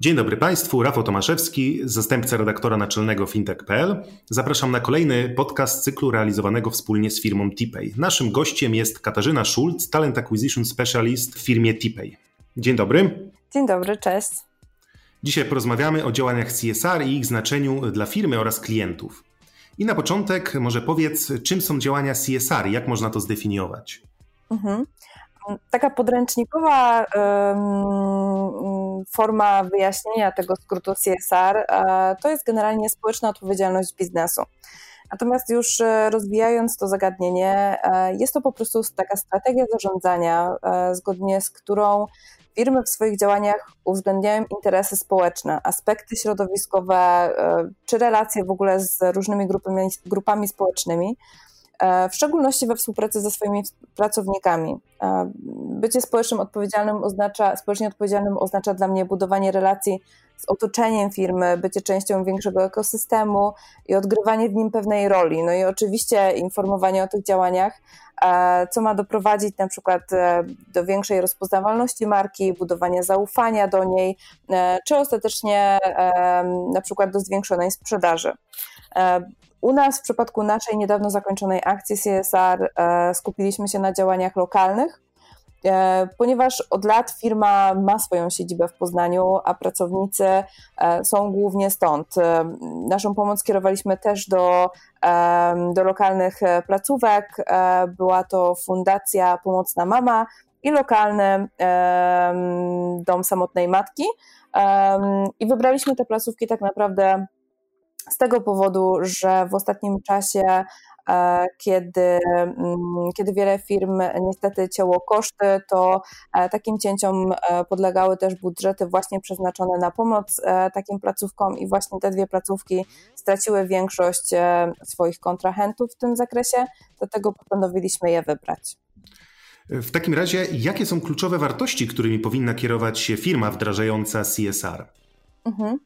Dzień dobry Państwu, Rafał Tomaszewski, zastępca redaktora naczelnego fintech.pl. Zapraszam na kolejny podcast cyklu realizowanego wspólnie z firmą TPay. Naszym gościem jest Katarzyna Schulz, Talent Acquisition Specialist w firmie TPay. Dzień dobry. Dzień dobry, cześć. Dzisiaj porozmawiamy o działaniach CSR i ich znaczeniu dla firmy oraz klientów. I na początek może powiedz, czym są działania CSR i jak można to zdefiniować? Mhm. Taka podręcznikowa forma wyjaśnienia tego skrótu CSR e, to jest generalnie społeczna odpowiedzialność biznesu. Natomiast już e, rozwijając to zagadnienie, e, jest to po prostu taka strategia zarządzania, zgodnie z którą firmy w swoich działaniach uwzględniają interesy społeczne, aspekty środowiskowe czy relacje w ogóle z różnymi grupami, grupami społecznymi E, w szczególności we współpracy ze swoimi pracownikami. E, bycie społecznym odpowiedzialnym oznacza, społecznie odpowiedzialnym oznacza dla mnie budowanie relacji z otoczeniem firmy, bycie częścią większego ekosystemu i odgrywanie w nim pewnej roli. No i oczywiście informowanie o tych działaniach, e, co ma doprowadzić na przykład do większej rozpoznawalności marki, budowania zaufania do niej, czy ostatecznie na przykład do zwiększonej sprzedaży. U nas w przypadku naszej niedawno zakończonej akcji CSR e, skupiliśmy się na działaniach lokalnych, e, ponieważ od lat firma ma swoją siedzibę w Poznaniu, a pracownicy e, są głównie stąd. Naszą pomoc kierowaliśmy też do, do lokalnych placówek. Była to Fundacja Pomocna Mama i lokalny Dom Samotnej Matki. I wybraliśmy te placówki tak naprawdę z tego powodu, że w ostatnim czasie e, kiedy, mm, kiedy wiele firm niestety cięło koszty, to e, takim cięciom e, podlegały też budżety właśnie przeznaczone na pomoc takim placówkom i właśnie te dwie placówki straciły większość swoich kontrahentów w tym zakresie, dlatego postanowiliśmy je wybrać. W takim razie, jakie są kluczowe wartości, którymi powinna kierować się firma wdrażająca CSR? Mhm.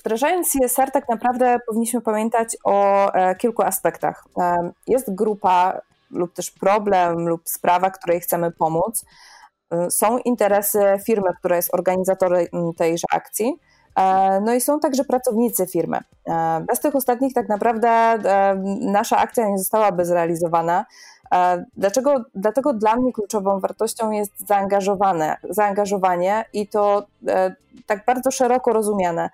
Wdrażając CSR, tak naprawdę powinniśmy pamiętać o e, kilku aspektach. E, jest grupa lub też problem lub sprawa, której chcemy pomóc. E, są interesy firmy, która jest organizatorem tejże akcji. No i są także pracownicy firmy. Bez tych ostatnich tak naprawdę nasza akcja nie zostałaby zrealizowana, Dlaczego? Dlatego dla mnie kluczową wartością jest zaangażowane, zaangażowanie i to e, tak bardzo szeroko rozumiane.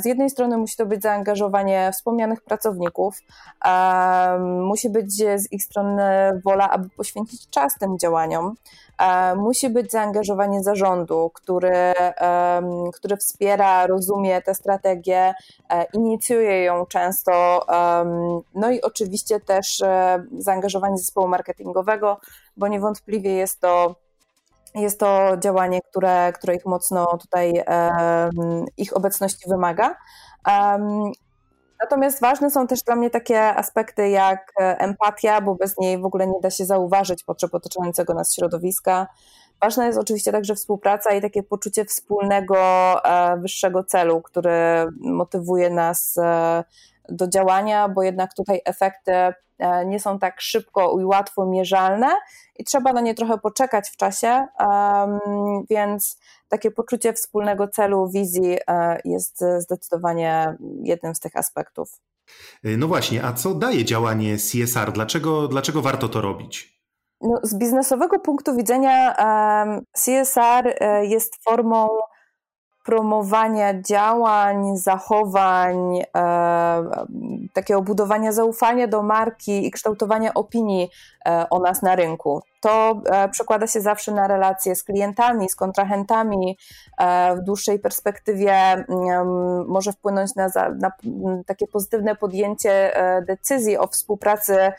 Z jednej strony musi to być zaangażowanie wspomnianych pracowników, musi być z ich strony wola, aby poświęcić czas tym działaniom, musi być zaangażowanie zarządu, który, który wspiera, rozumie tę strategię, e, inicjuje ją często, no i oczywiście też e, zaangażowanie zespołu marketingowego, bo niewątpliwie jest to jest to działanie, które, które ich mocno tutaj, ich obecności wymaga. Natomiast ważne są też dla mnie takie aspekty jak e, empatia, bo bez niej w ogóle nie da się zauważyć potrzeb otaczającego nas środowiska. Ważna jest oczywiście także współpraca i takie poczucie wspólnego, e, wyższego celu, który motywuje nas e, do działania, bo jednak tutaj efekty e, nie są tak szybko i łatwo mierzalne i trzeba na nie trochę poczekać w czasie, więc takie poczucie wspólnego celu, wizji e, jest zdecydowanie jednym z tych aspektów. E, no właśnie, a co daje działanie CSR? Dlaczego, dlaczego warto to robić? No, z biznesowego punktu widzenia CSR jest formą promowania działań, zachowań, e, takiego budowania zaufania do marki i kształtowania opinii e, o nas na rynku. To przekłada się zawsze na relacje z klientami, z kontrahentami. W dłuższej perspektywie mm, może wpłynąć na, na takie pozytywne podjęcie decyzji o współpracy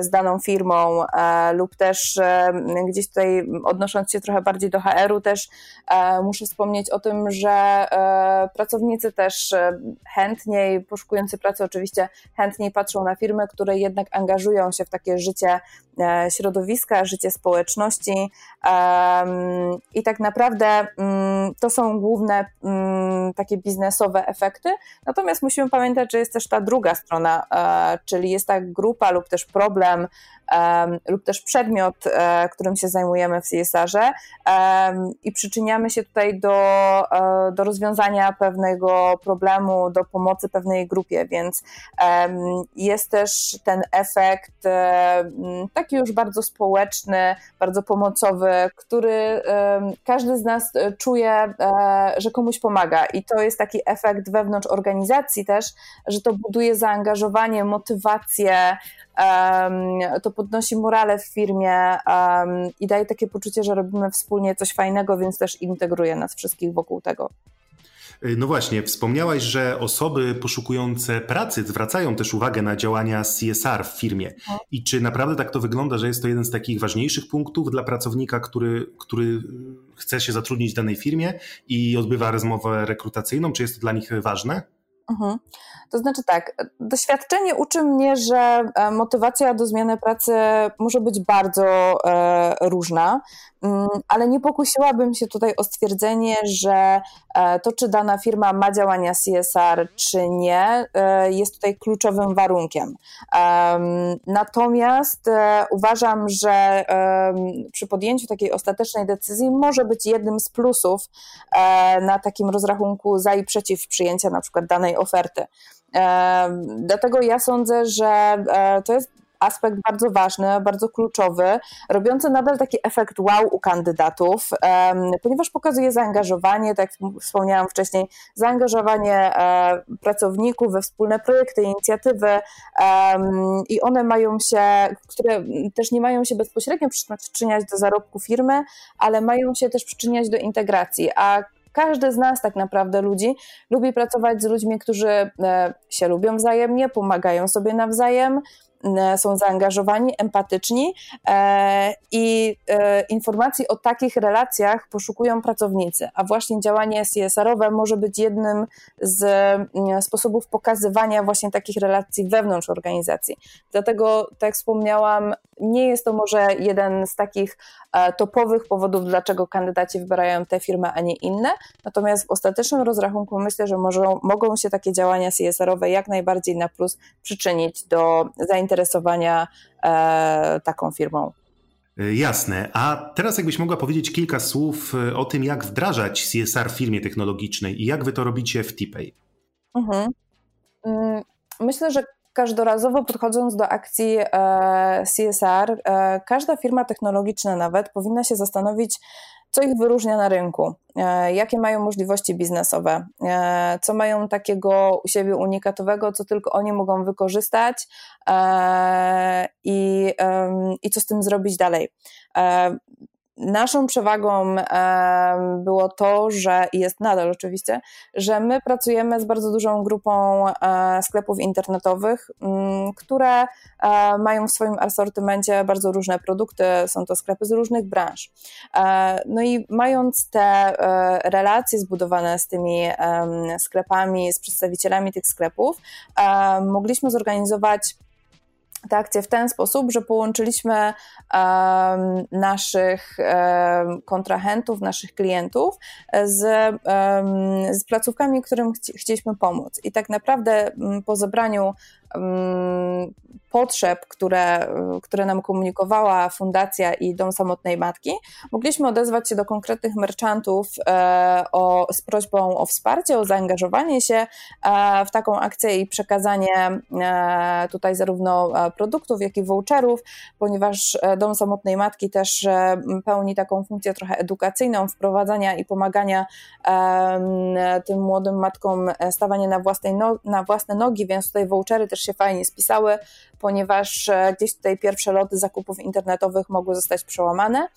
z daną firmą lub też gdzieś tutaj odnosząc się trochę bardziej do HR-u też muszę wspomnieć o tym, że pracownicy też chętniej, poszukujący pracy oczywiście chętniej patrzą na firmy, które jednak angażują się w takie życie e, środowiska, życie społeczności i tak naprawdę mm, to są główne mm, takie biznesowe efekty. Natomiast musimy pamiętać, że jest też ta druga strona, e, czyli jest ta grupa lub też problem lub też przedmiot, e, którym się zajmujemy w CSR-ze i przyczyniamy się tutaj do, do rozwiązania pewnego problemu, do pomocy pewnej grupie, więc jest też ten efekt taki już bardzo społeczny, bardzo pomocowy, który każdy z nas czuje, e, że komuś pomaga i to jest taki efekt wewnątrz organizacji też, że to buduje zaangażowanie, motywację, to podnosi morale w firmie i daje takie poczucie, że robimy wspólnie coś fajnego, więc też integruje nas wszystkich wokół tego. Y, no właśnie, wspomniałaś, że osoby poszukujące pracy zwracają też uwagę na działania CSR w firmie. I czy naprawdę tak to wygląda, że jest to jeden z takich ważniejszych punktów dla pracownika, który, który chce się zatrudnić w danej firmie i odbywa rozmowę rekrutacyjną? Czy jest to dla nich ważne? Mhm. To znaczy tak, doświadczenie uczy mnie, że e, motywacja do zmiany pracy może być bardzo e, różna, mm, ale nie pokusiłabym się tutaj o stwierdzenie, że e, to, czy dana firma ma działania CSR, czy nie, jest tutaj kluczowym warunkiem. Natomiast uważam, że przy podjęciu takiej ostatecznej decyzji może być jednym z plusów na takim rozrachunku za i przeciw przyjęcia na przykład danej oferty. Dlatego ja sądzę, że e, to jest aspekt bardzo ważny, bardzo kluczowy, robiący nadal taki efekt wow u kandydatów, ponieważ pokazuje zaangażowanie, tak jak wspomniałam wcześniej, zaangażowanie e, pracowników we wspólne projekty, inicjatywy i one mają się, które też nie mają się bezpośrednio przyczyniać do zarobku firmy, ale mają się też przyczyniać do integracji, a każdy z nas, tak naprawdę, ludzi, lubi pracować z ludźmi, którzy e, się lubią wzajemnie, pomagają sobie nawzajem, są zaangażowani, empatyczni e, i e, informacji o takich relacjach poszukują pracownicy, a właśnie działanie CSR-owe może być jednym z mm, sposobów pokazywania właśnie takich relacji wewnątrz organizacji. Dlatego, tak jak wspomniałam, nie jest to może jeden z takich topowych powodów, dlaczego kandydaci wybierają te firmy, a nie inne, natomiast w ostatecznym rozrachunku myślę, że może, mogą się takie działania CSR-owe jak najbardziej na plus przyczynić do zainteresowania zainteresowania e, taką firmą. E, jasne. A teraz jakbyś mogła powiedzieć kilka słów e, o tym, jak wdrażać CSR w firmie technologicznej i jak wy to robicie w TPay? Mhm. Mm, myślę, że każdorazowo podchodząc do akcji CSR, każda firma technologiczna nawet powinna się zastanowić, co ich wyróżnia na rynku, e, jakie mają możliwości biznesowe, e, co mają takiego u siebie unikatowego, co tylko oni mogą wykorzystać e, i, i co z tym zrobić dalej. Naszą przewagą było to, że jest nadal oczywiście, że my pracujemy z bardzo dużą grupą e, sklepów internetowych, mm, które e, mają w swoim asortymencie bardzo różne produkty, są to sklepy z różnych branż. E, no i mając te relacje zbudowane z tymi sklepami, z przedstawicielami tych sklepów, mogliśmy zorganizować tę akcję w ten sposób, że połączyliśmy um, naszych um, kontrahentów, naszych klientów z, um, z placówkami, którym chci chcieliśmy pomóc. I tak naprawdę po zebraniu potrzeb, które, które nam komunikowała Fundacja i Dom Samotnej Matki, mogliśmy odezwać się do konkretnych merchantów e, o, z prośbą o wsparcie, o zaangażowanie się e, w taką akcję i przekazanie e, tutaj zarówno produktów, jak i voucherów, ponieważ Dom Samotnej Matki też pełni taką funkcję trochę edukacyjną, wprowadzania i pomagania tym młodym matkom stawania na, własnej no, na własne nogi, więc tutaj vouchery też też się fajnie spisały, ponieważ gdzieś tutaj pierwsze loty zakupów internetowych mogły zostać przełamane.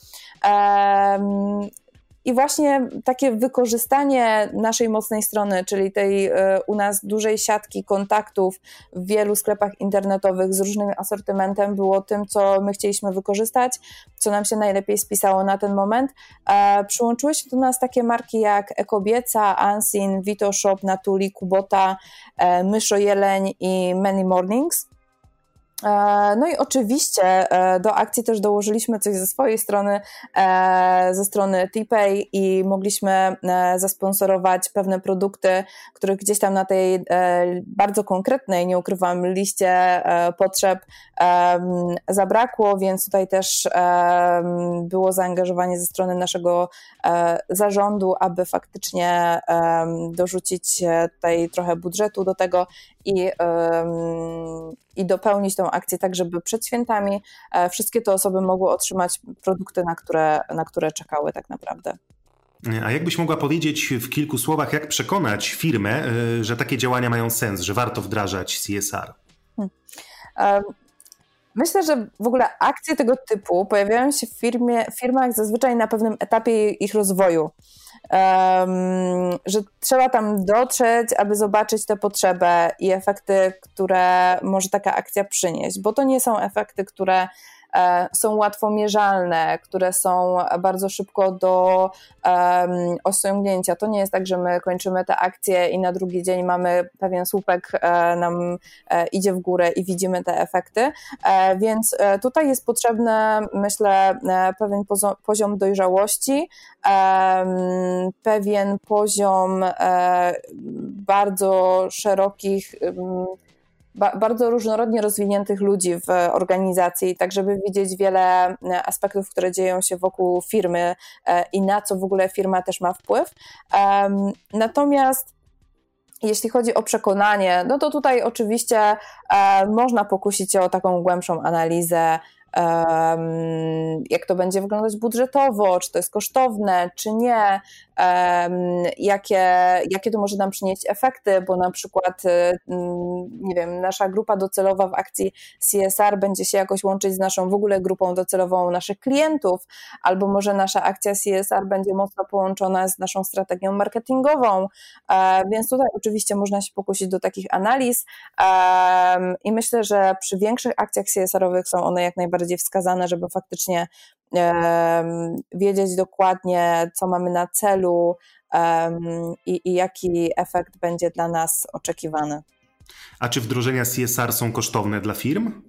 I właśnie takie wykorzystanie naszej mocnej strony, czyli tej e, u nas dużej siatki kontaktów w wielu sklepach internetowych z różnym asortymentem, było tym, co my chcieliśmy wykorzystać, co nam się najlepiej spisało na ten moment. E, przyłączyły się do nas takie marki jak Ekobieca, Ansin, Vito Shop, Natuli, Kubota, e, Myszo Jeleń i Many Mornings. E, no i oczywiście e, do akcji też dołożyliśmy coś ze swojej strony, e, ze strony TPay i mogliśmy zasponsorować pewne produkty, których gdzieś tam na tej bardzo konkretnej, nie ukrywam, liście potrzeb zabrakło, więc tutaj też było zaangażowanie ze strony naszego zarządu, aby faktycznie dorzucić tutaj trochę budżetu do tego i, i dopełnić tą akcję tak, żeby przed świętami e, wszystkie te osoby mogły otrzymać produkty, na które, na które czekały tak naprawdę. A jakbyś mogła powiedzieć w kilku słowach, jak przekonać firmę, e, że takie działania mają sens, że warto wdrażać CSR? Hmm. Myślę, że w ogóle akcje tego typu pojawiają się w firmie, firmach zazwyczaj na pewnym etapie ich rozwoju um, że trzeba tam dotrzeć, aby zobaczyć tę potrzebę i efekty, które może taka akcja przynieść, bo to nie są efekty, które są łatwo mierzalne, które są bardzo szybko do um, osiągnięcia. To nie jest tak, że my kończymy tę akcję i na drugi dzień mamy pewien słupek e, nam e, idzie w górę i widzimy te efekty, więc tutaj jest potrzebny, myślę, pewien poziom dojrzałości, pewien poziom bardzo szerokich ba bardzo różnorodnie rozwiniętych ludzi w organizacji, tak żeby widzieć wiele e, aspektów, które dzieją się wokół firmy e, i na co w ogóle firma też ma wpływ. Natomiast jeśli chodzi o przekonanie, no to tutaj oczywiście e, można pokusić się o taką głębszą analizę jak to będzie wyglądać budżetowo, czy to jest kosztowne, czy nie, jakie, jakie to może nam przynieść efekty, bo na przykład, y, mm, nie wiem, nasza grupa docelowa w akcji CSR będzie się jakoś łączyć z naszą w ogóle grupą docelową naszych klientów, albo może nasza akcja CSR będzie mocno połączona z naszą strategią marketingową, e, więc tutaj oczywiście można się pokusić do takich analiz. I myślę, że przy większych akcjach CSR-owych są one jak najbardziej wskazane, żeby faktycznie wiedzieć dokładnie, co mamy na celu i, i jaki efekt będzie dla nas oczekiwany. A czy wdrożenia CSR są kosztowne dla firm?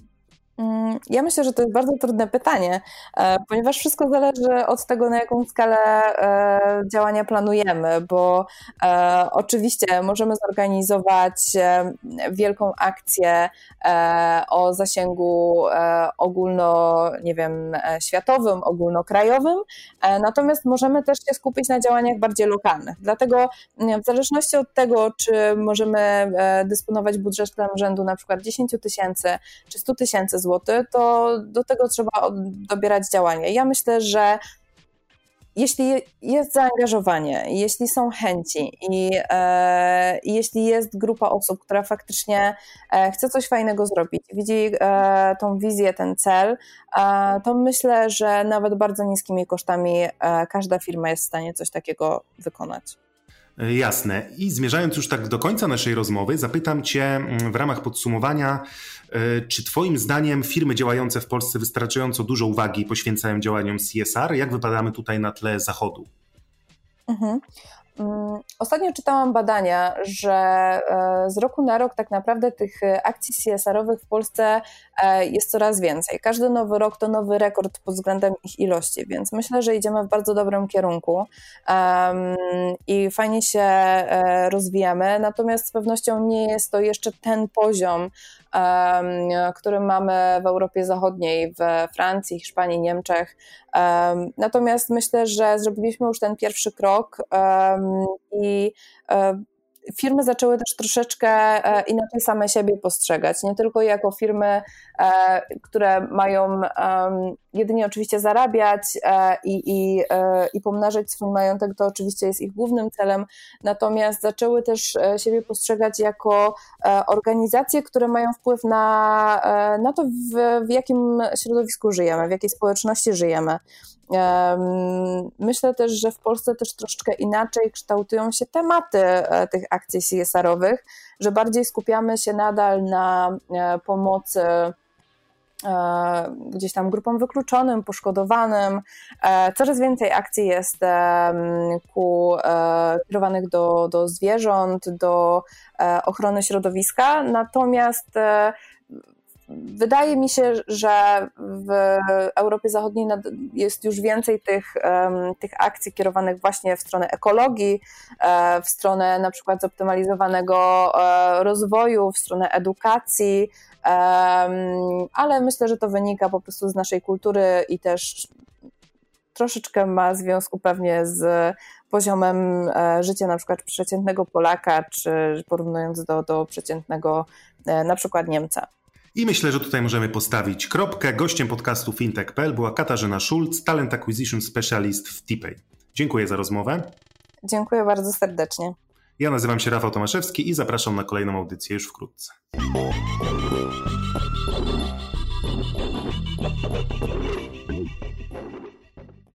Mm, ja myślę, że to jest bardzo trudne pytanie, e, ponieważ wszystko zależy od tego, na jaką skalę e, działania planujemy, bo e, oczywiście możemy zorganizować wielką akcję o zasięgu ogólno, nie wiem, światowym, ogólnokrajowym, natomiast możemy też się skupić na działaniach bardziej lokalnych. Dlatego w zależności od tego, czy możemy dysponować budżetem rzędu na przykład 10 tysięcy czy 100 tysięcy zł, to do tego trzeba dobierać działania. Ja myślę, że jeśli jest zaangażowanie, jeśli są chęci i e, jeśli jest grupa osób, która faktycznie e, chce coś fajnego zrobić, widzi e, tą wizję, ten cel, e, to myślę, że nawet bardzo niskimi kosztami e, każda firma jest w stanie coś takiego wykonać. E, jasne. I zmierzając już tak do końca naszej rozmowy, zapytam Cię mm, w ramach podsumowania, e, czy Twoim zdaniem firmy działające w Polsce wystarczająco dużo uwagi poświęcają działaniom CSR? Jak wypadamy tutaj na tle Zachodu? Mhm. Mm, ostatnio czytałam badania, że e, z roku na rok tak naprawdę tych e, akcji CSR-owych w Polsce e, jest coraz więcej. Każdy nowy rok to nowy rekord pod względem ich ilości, więc myślę, że idziemy w bardzo dobrym kierunku i fajnie się rozwijamy. Natomiast z pewnością nie jest to jeszcze ten poziom, który mamy w Europie Zachodniej, w Francji, Hiszpanii, Niemczech. Natomiast myślę, że zrobiliśmy już ten pierwszy krok i e, firmy zaczęły też troszeczkę e, inaczej same siebie postrzegać, nie tylko jako firmy, e, które mają jedynie oczywiście zarabiać e, i, i, e, i pomnażać swój majątek, to oczywiście jest ich głównym celem, natomiast zaczęły też e, siebie postrzegać jako organizacje, które mają wpływ na, na to, w, w jakim środowisku żyjemy, w jakiej społeczności żyjemy. Myślę też, że w Polsce też troszeczkę inaczej kształtują się tematy tych akcji CSR-owych, że bardziej skupiamy się nadal na pomocy gdzieś tam grupom wykluczonym, poszkodowanym. E, coraz więcej akcji jest ku, e, kierowanych do, do zwierząt, do ochrony środowiska, natomiast Wydaje mi się, że w Europie Zachodniej jest już więcej tych, tych akcji kierowanych właśnie w stronę ekologii, w stronę na przykład zoptymalizowanego rozwoju, w stronę edukacji, ale myślę, że to wynika po prostu z naszej kultury i też troszeczkę ma związku pewnie z poziomem e, życia na przykład przeciętnego Polaka, czy porównując do, do przeciętnego e, na przykład Niemca. I myślę, że tutaj możemy postawić kropkę. Gościem podcastu fintech.pl była Katarzyna Schulz, Talent Acquisition Specialist w TPay. Dziękuję za rozmowę. Dziękuję bardzo serdecznie. Ja nazywam się Rafał Tomaszewski i zapraszam na kolejną audycję już wkrótce.